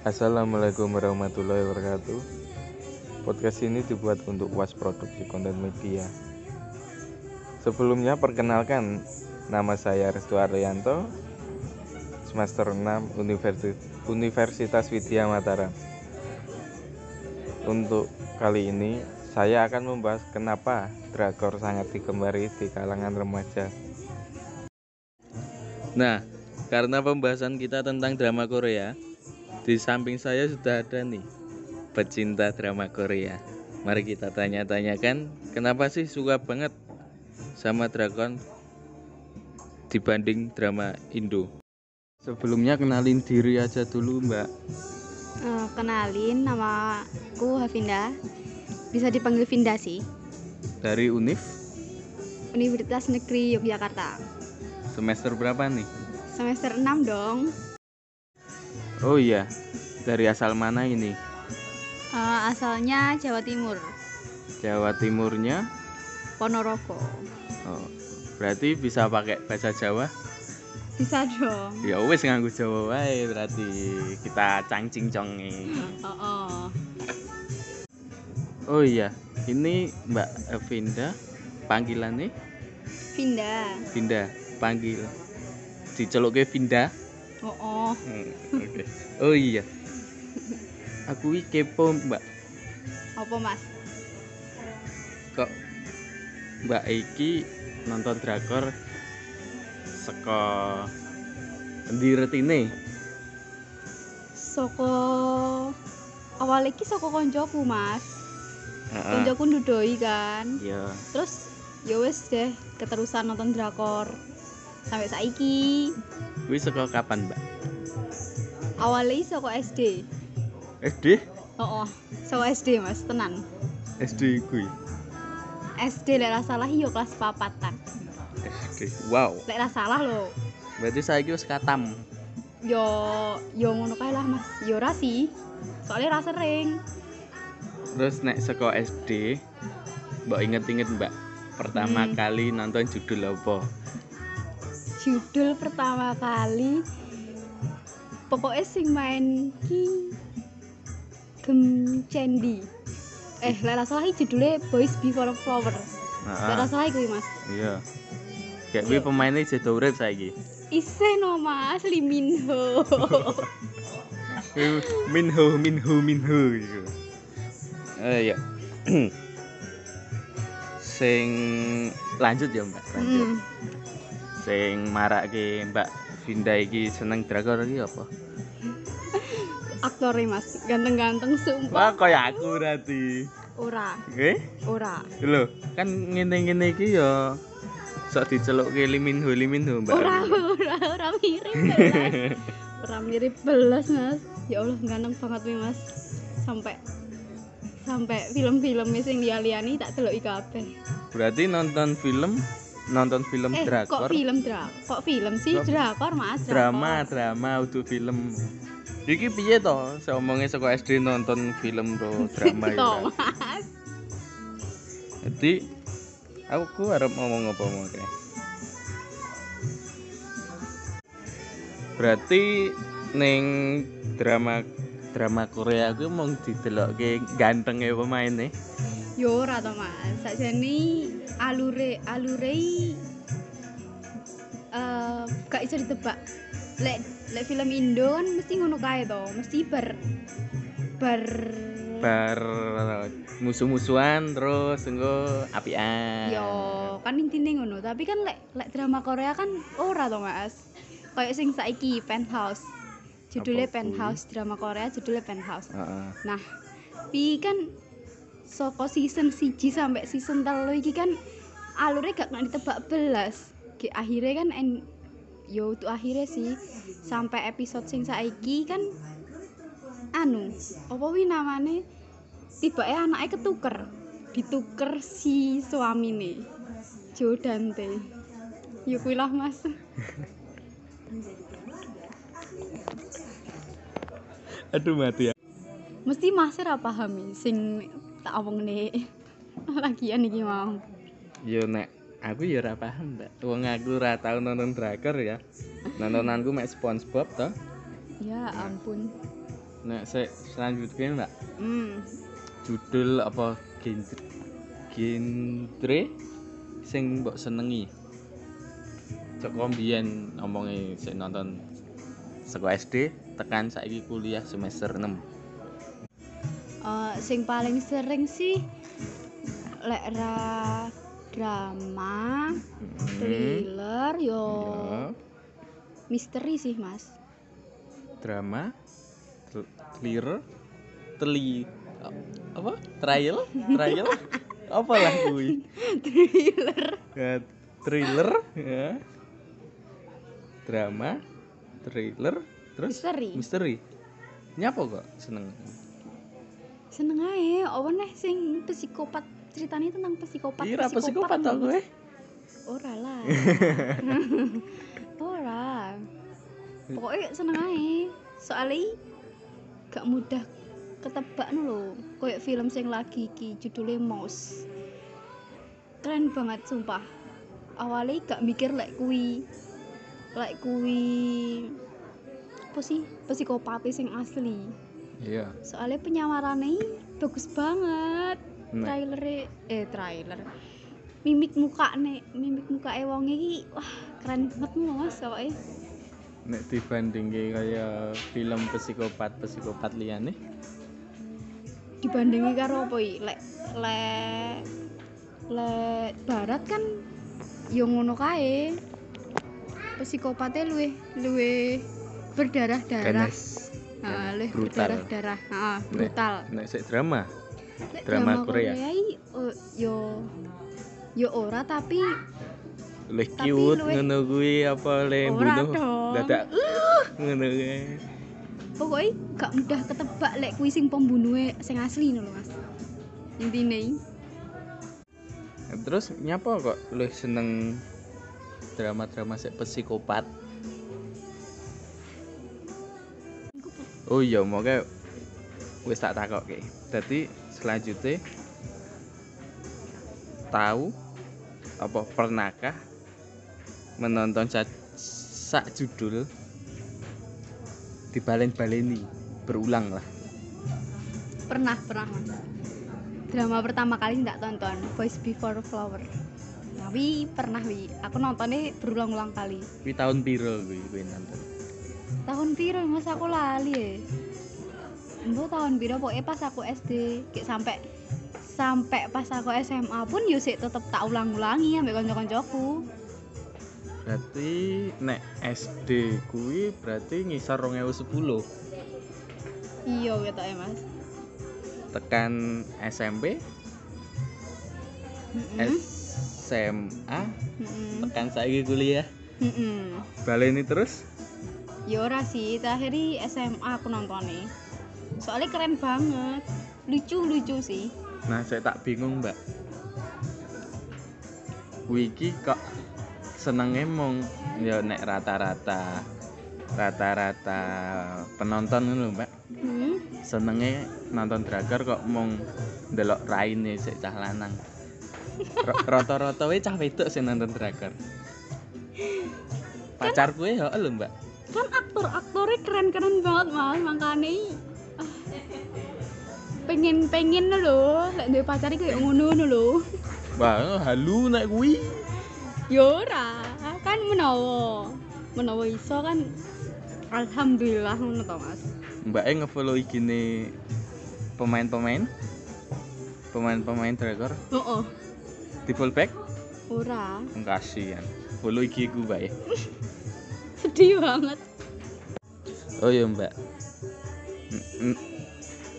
Assalamualaikum warahmatullahi wabarakatuh. Podcast ini dibuat untuk Was Produksi Konten Media. Sebelumnya perkenalkan nama saya Restu Arianto, semester 6 Universitas, Universitas Widya Mataram. Untuk kali ini saya akan membahas kenapa drakor sangat digemari di kalangan remaja. Nah, karena pembahasan kita tentang drama Korea, di samping saya sudah ada nih pecinta drama Korea. Mari kita tanya-tanyakan kenapa sih suka banget sama drakor dibanding drama Indo. Sebelumnya kenalin diri aja dulu, Mbak. Eh, kenalin nama aku Havinda bisa dipanggil Vinda sih Dari Unif Universitas Negeri Yogyakarta semester berapa nih? semester 6 dong Oh iya, dari asal mana ini? Eh, asalnya Jawa Timur Jawa Timurnya? Ponorogo Oh, berarti bisa pakai bahasa Jawa? bisa dong Ya wis nganggo Jawa wae berarti kita cangcing conge. oh, oh. Oh iya, ini Mbak Vinda panggilannya Vinda Vinda panggil diceluke Vinda. oh, oh. Hmm, Oke. Oh iya. Aku iki kepo Mbak, apa mas kok Mbak iki nonton drakor saka endi retine? Soko awal iki soko koncoku mas koncoku ndudoi kan Iya. terus ya wes deh keterusan nonton drakor sampai saiki Kuwi saka kapan, Mbak? Awalnya soko SD SD? oh, oh. soko SD mas tenan SD kuwi. SD lek salah yo kelas papatan SD. Wow. lek salah lo Berarti saiki wis katam. yo yo ngono kae lah mas yo ra sih soalnya ra sering Terus nek saka SD, mbak inget-inget mbak pertama Hmm. kali nonton judul apa? judul pertama kali pokoknya sing main ki gem cendi eh lek ra salah iki judulnya Boys Before Flower lek ra salah iku mas iya. Kayak kuwi Iya. pemainnya jadi urip saiki. Ise no mas Lee Min Ho Kuwi Minho, Minho, Minho gitu. Eh iya. Sing lanjut ya mbak, lanjut. Hmm, Sing marake Mbak Vinda iki seneng drakor iki apa? aktor mas ganteng-ganteng Wah, sumpah kaya aku berarti. ora Oke? ora Lho, kan ngene-ngene iki ya sok dicelukke Liminho Liminho Mbak. ora ora ora mirip ora mirip belas mas ya Allah ganteng banget nih mas sampai sampai film-film sing liya-liyane tak delok kabeh Berarti nonton film nonton film eh drakor. kok film dra kok film sih Kok- drakor mas drama, drakor. drama udah film. Iki piye to? Seomongnya saka SD nonton film to drama ya. Mas Jadi aku harap ngomong apa mau kayak. Berarti neng drama drama Korea aku mau didelokke gantenge pemainnya. Yo ora to mas. Sakjane alure alure eh gak iso ditebak. Lek lek film Indo kan mesti ngono kae to mesti bar bar bar musuh-musuhan terus engko apian. yo kan intine ngono. Tapi kan lek lek drama Korea kan ora to mas. Kayak sing saiki penthouse. Judulnya Apa penthouse drama Korea judulnya penthouse. Heeh. nah pi kan soko season siji sampai season telu iki kan alurnya gak kena ditebak belas. Ki akhirnya kan en, yo untuk akhirnya sih sampai episode sing saiki kan anu apa wi namanya? Tiba eh anaknya ketuker dituker si suamine Jo Dante. Yo kuwi lah mas. Aduh mati ya. mesti mas ora paham sing tak omongne lagian iki mau. Yo nek aku ya ora paham, Mbak. Wong aku ora tau nonton drakor ya. Nontonanku mek SpongeBob toh. ya ampun. Nek sik selanjutnya mbak. Hmm. Judul apa? Genre? Genre? Sing mbok senengi. Cok mbiyen omongi sik nonton saka SD tekan saiki kuliah semester 6 Eh, sing paling sering sih lek ra drama thriller yo. Ya, misteri sih mas. Drama thr- thriller teli apa? Trial? Trial? Apa lah kuwi? Thriller. Ya, thriller ya. Drama thriller terus misteri. misteri. Nyapa kok seneng seneng ae apa nih sing psikopat ceritanya tentang psikopat Ira psikopat tau Mas. kowe ora lah. Ora. Pokoknya seneng ae. Soalnya gak mudah ketebak nu lho kayak film sing lagi ki judulnya Mouse. Keren banget sumpah. Awalnya gak mikir lek kui lek kui apa sih psikopat sing asli iya. Soalnya penyamarannya bagus banget. Nek. trailer eh trailer. Mimik muka nih mimik muka ewongnya ki wah keren banget mas pokoknya nek dibandingke kaya film psikopat psikopat liyane? Dibandingi karo apa iki? Lek lek lek barat kan yo ngono kae. Psikopatnya luwe luwe berdarah-darah ganas Nah, luwih brutal. berdarah-darah Heeh, Nek. brutal. nek sik drama Lek drama Korea. i, oh, yo yo ora tapi luwih cute ngono kuwi apa le bunuh dadak. Ngono kuwi. Pokoknya gak mudah ketebak lek kuwi sing pembunuhnya sing asli lho mas. Intine terus nyapa kok luwih seneng drama-drama sik psikopat Oh iya, moga wis tak takokke. Dadi selanjutnya tahu apa pernahkah menonton sak, sak judul dibalen-baleni berulang lah. pernah pernah mas drama pertama kali nggak tonton Boys Before Flower tapi pernah wi aku nontonnya berulang-ulang kali Kuwi tahun piro kuwi kuwi nonton? Tahun piro mas? Aku lali ya. Mbok tahun piro pokoknya pas aku SD kayak sampai sampai pas aku SMA pun yo sik tetep tak ulang-ulangi ambek kanca-kancaku. Berarti nek SD kuwi berarti ngisor 2010 iya gitu ya mas. Tekan SMP, Mm-mm. SMA, Mm-mm. tekan saiki kuliah. Mm-mm. Baleni terus Ya ora sih, terakhir di SMA aku nontonnya. Soalnya keren banget. Lucu-lucu sih. Nah, saya tak bingung, Mbak. Wiki kok senenge mong ya nek rata-rata rata-rata penonton ngono, Mbak. Hmm. Senenge nonton drakor kok mong ndelok raine sik cah lanang. Rata-rata wae cah wedok sing nonton drakor. Pacar gue ya lho, Mbak. Kan aktor-aktornya keren-keren banget mas, makanya ah, pengen-pengen lho, lek duwe pacar kayak ngono lho. Wah, halu nek kuwi. Ya ora, kan menawa. Menawa iso kan alhamdulillah ngono to, Mas. Mbak e ngefollow IG-ne pemain-pemain pemain-pemain drakor Heeh. di fullback Ora, kasihan follow IG ku Mbak e. sedih banget. oh iya Mbak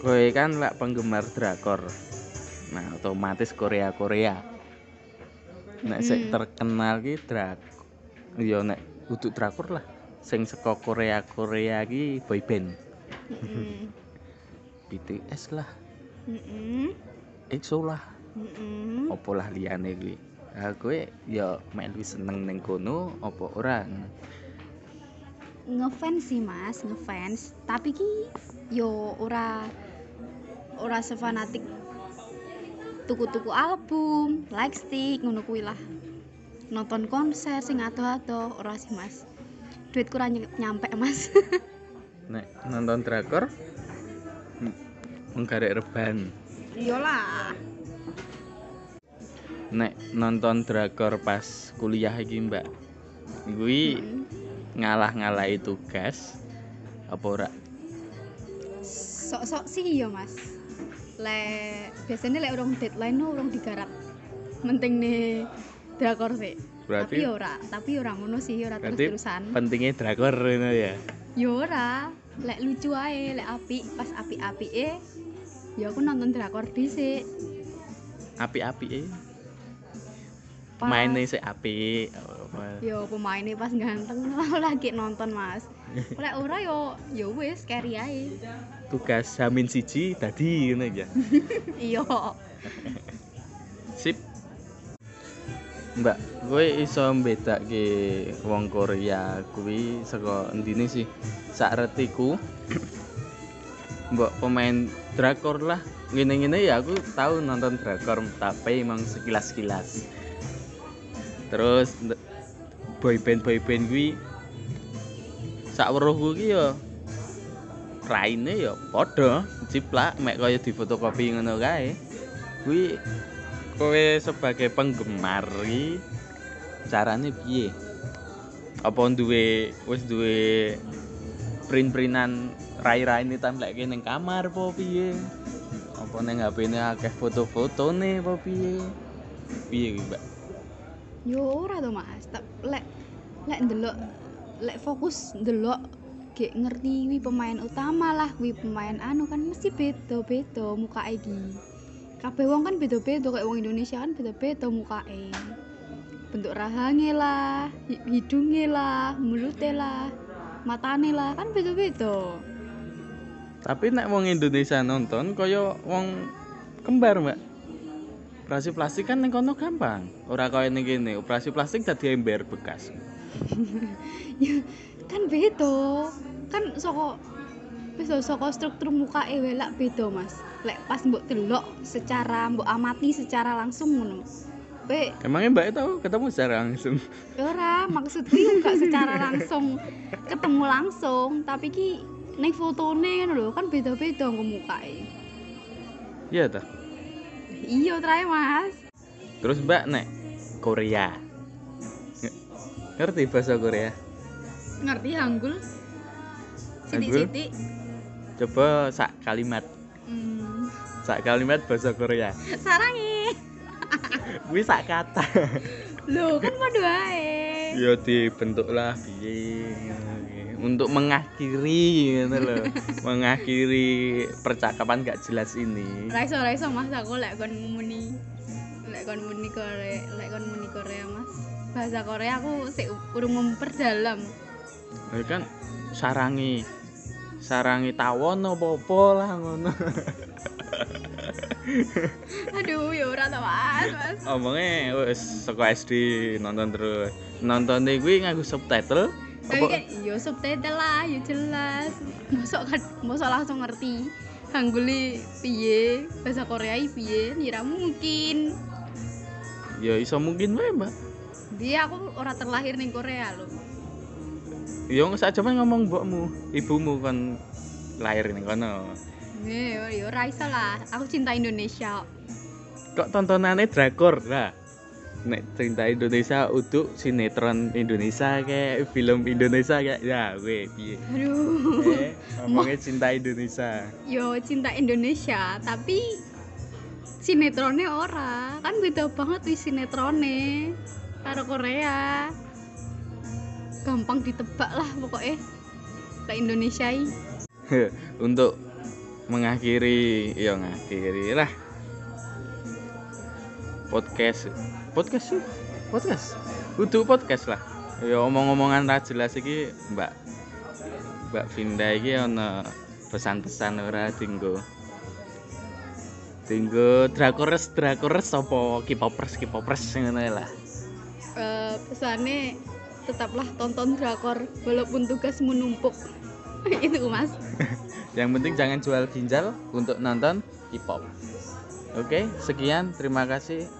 kowe kan lak penggemar drakor nah otomatis Korea Korea nek sing Hmm. terkenal ki drak ya nek kudu drakor lah sing saka Korea Korea ki boyband Heeh. BTS lah Heeh. EXO lah Heeh. opo lah liyane kuwi kowe ya mek seneng ning kono opo ora ngefans sih mas ngefans. Tapi ki yo ora ora sefanatik tuku-tuku album like stick ngono kuwi lah. Nonton konser sing ado-ado ora sih mas. Duit kurang nyampe mas. Nek nonton drakor menggarek reban. Iyalah nek nonton drakor pas kuliah iki mbak gue Hmm. Ngalah-ngalahi tugas apa ora? Sok-sok sih iya mas. Lek biasanya lek orang deadline no orang digarap. Penting nih drakor sih. Berarti- tapi ya ora tapi ya ora ngono sih ora terus berarti terusan. pentingnya drakor ini ya? Ya ora lek lucu ae lek api pas api api eh ya aku nonton drakor dhisik. Api-api Pas- mainnya sih api apa. yo pemainnya pas ganteng lagi nonton mas. Lek ora yo yo wis carry ae. Tugas hamin siji tadi ini ya. Iya. Sip. Mbak gue iso beda ke wong Korea kuwi saka endine sih? Sak retiku mbak pemain drakor lah. Ngene-ngene ya aku tahu nonton drakor tapi emang sekilas-kilas. Terus boyband boyband kuwi sak weruhku ki ya raine ya padha ciplak mek kaya difotokopi ngono kae. Kuwi kowe sebagai penggemar iki carane piye? Apa duwe wis duwe print-printan rai-raine templeke ning kamar apa piye? Apa ning HP-ne akeh foto-fotone apa piye? Piye kuwi Mbak yo ora to mas. Tak lek lek ndelok lek fokus ndelok gek ngerti wi pemain utama lah wi pemain anu kan mesti beda-beda muka iki. Kabeh wong kan beda-beda kayak wong Indonesia kan beda-beda mukae. Bentuk rahangnya lah hi- hidungnya lah mulutnya lah matane lah kan beda-beda. Tapi nek wong Indonesia nonton kaya wong kembar Mbak operasi plastik kan ning kono gampang. Ora kaya ning kene operasi plastik dadi ember bekas. Ya kan beda. Kan saka wis saka struktur muka wae lak beda Mas. Lek pas mbok delok secara mbok amati secara langsung ngono. Kowe emangnya Mbak tahu ketemu secara langsung? Ora maksudku yo gak secara langsung. Ketemu langsung tapi ki ning fotone kan lho kan beda-beda nggo mukae. Iya ta iya trae Mas Terus Mbak nek Korea. Nge- Ngerti bahasa Korea? ngerti Hanggul sithik-sithik Coba sak kalimat. hmm. Sak kalimat bahasa Korea. sarange Kuwi sak kata. lho kan padha ae ya dibentuk lah piye. Untuk mengakhiri gitu loh. mengakhiri percakapan gak jelas ini. Raiso raiso mas aku lek kon muni lek kon muni Korea lek kon muni Korea mas bahasa Korea aku sik urung memperdalam Ya kan sarangi sarangi tawon apa-apa lah ngono. aduh ya ora to mas mas Omongnya wis saka SD nonton terus. Nonton kuwi nganggo subtitle tapi apa kan yo subtitle lah yo jelas mosok kan mosok langsung ngerti Hangguli piye bahasa Korea piye ya mungkin ya iso mungkin wae, Mbak. dia aku ora terlahir ning Korea loh Ya nggak saja ngomong mbokmu, ibumu kan lahir ning kono. Nih, yo ora iso lah. Aku cinta Indonesia. Kok tontonannya drakor lah. Nek cinta Indonesia uduk sinetron Indonesia kayak film Indonesia kayak ya gue piye. Aduh. Eh, ngomongnya cinta Indonesia. Yo cinta Indonesia, tapi sinetronnya ora. Kan beda banget wis sinetronnya karo Korea. Gampang ditebak lah pokoknya. Ke Indonesia. Untuk mengakhiri, ya ngakhiri lah. Podcast, podcast sih, podcast. Kudu podcast lah. Ya omong-omongan ra jelas iki, Mbak. Mbak Vinda iki ana pesan-pesan ora dinggo. Dinggo drakores drakores apa K-popers K-popers ngono lah. Eh, pesannya tetaplah tonton drakor walaupun tugas menumpuk. Itu Mas. Yang penting jangan jual ginjal untuk nonton K-pop. Oke, sekian. Terima kasih.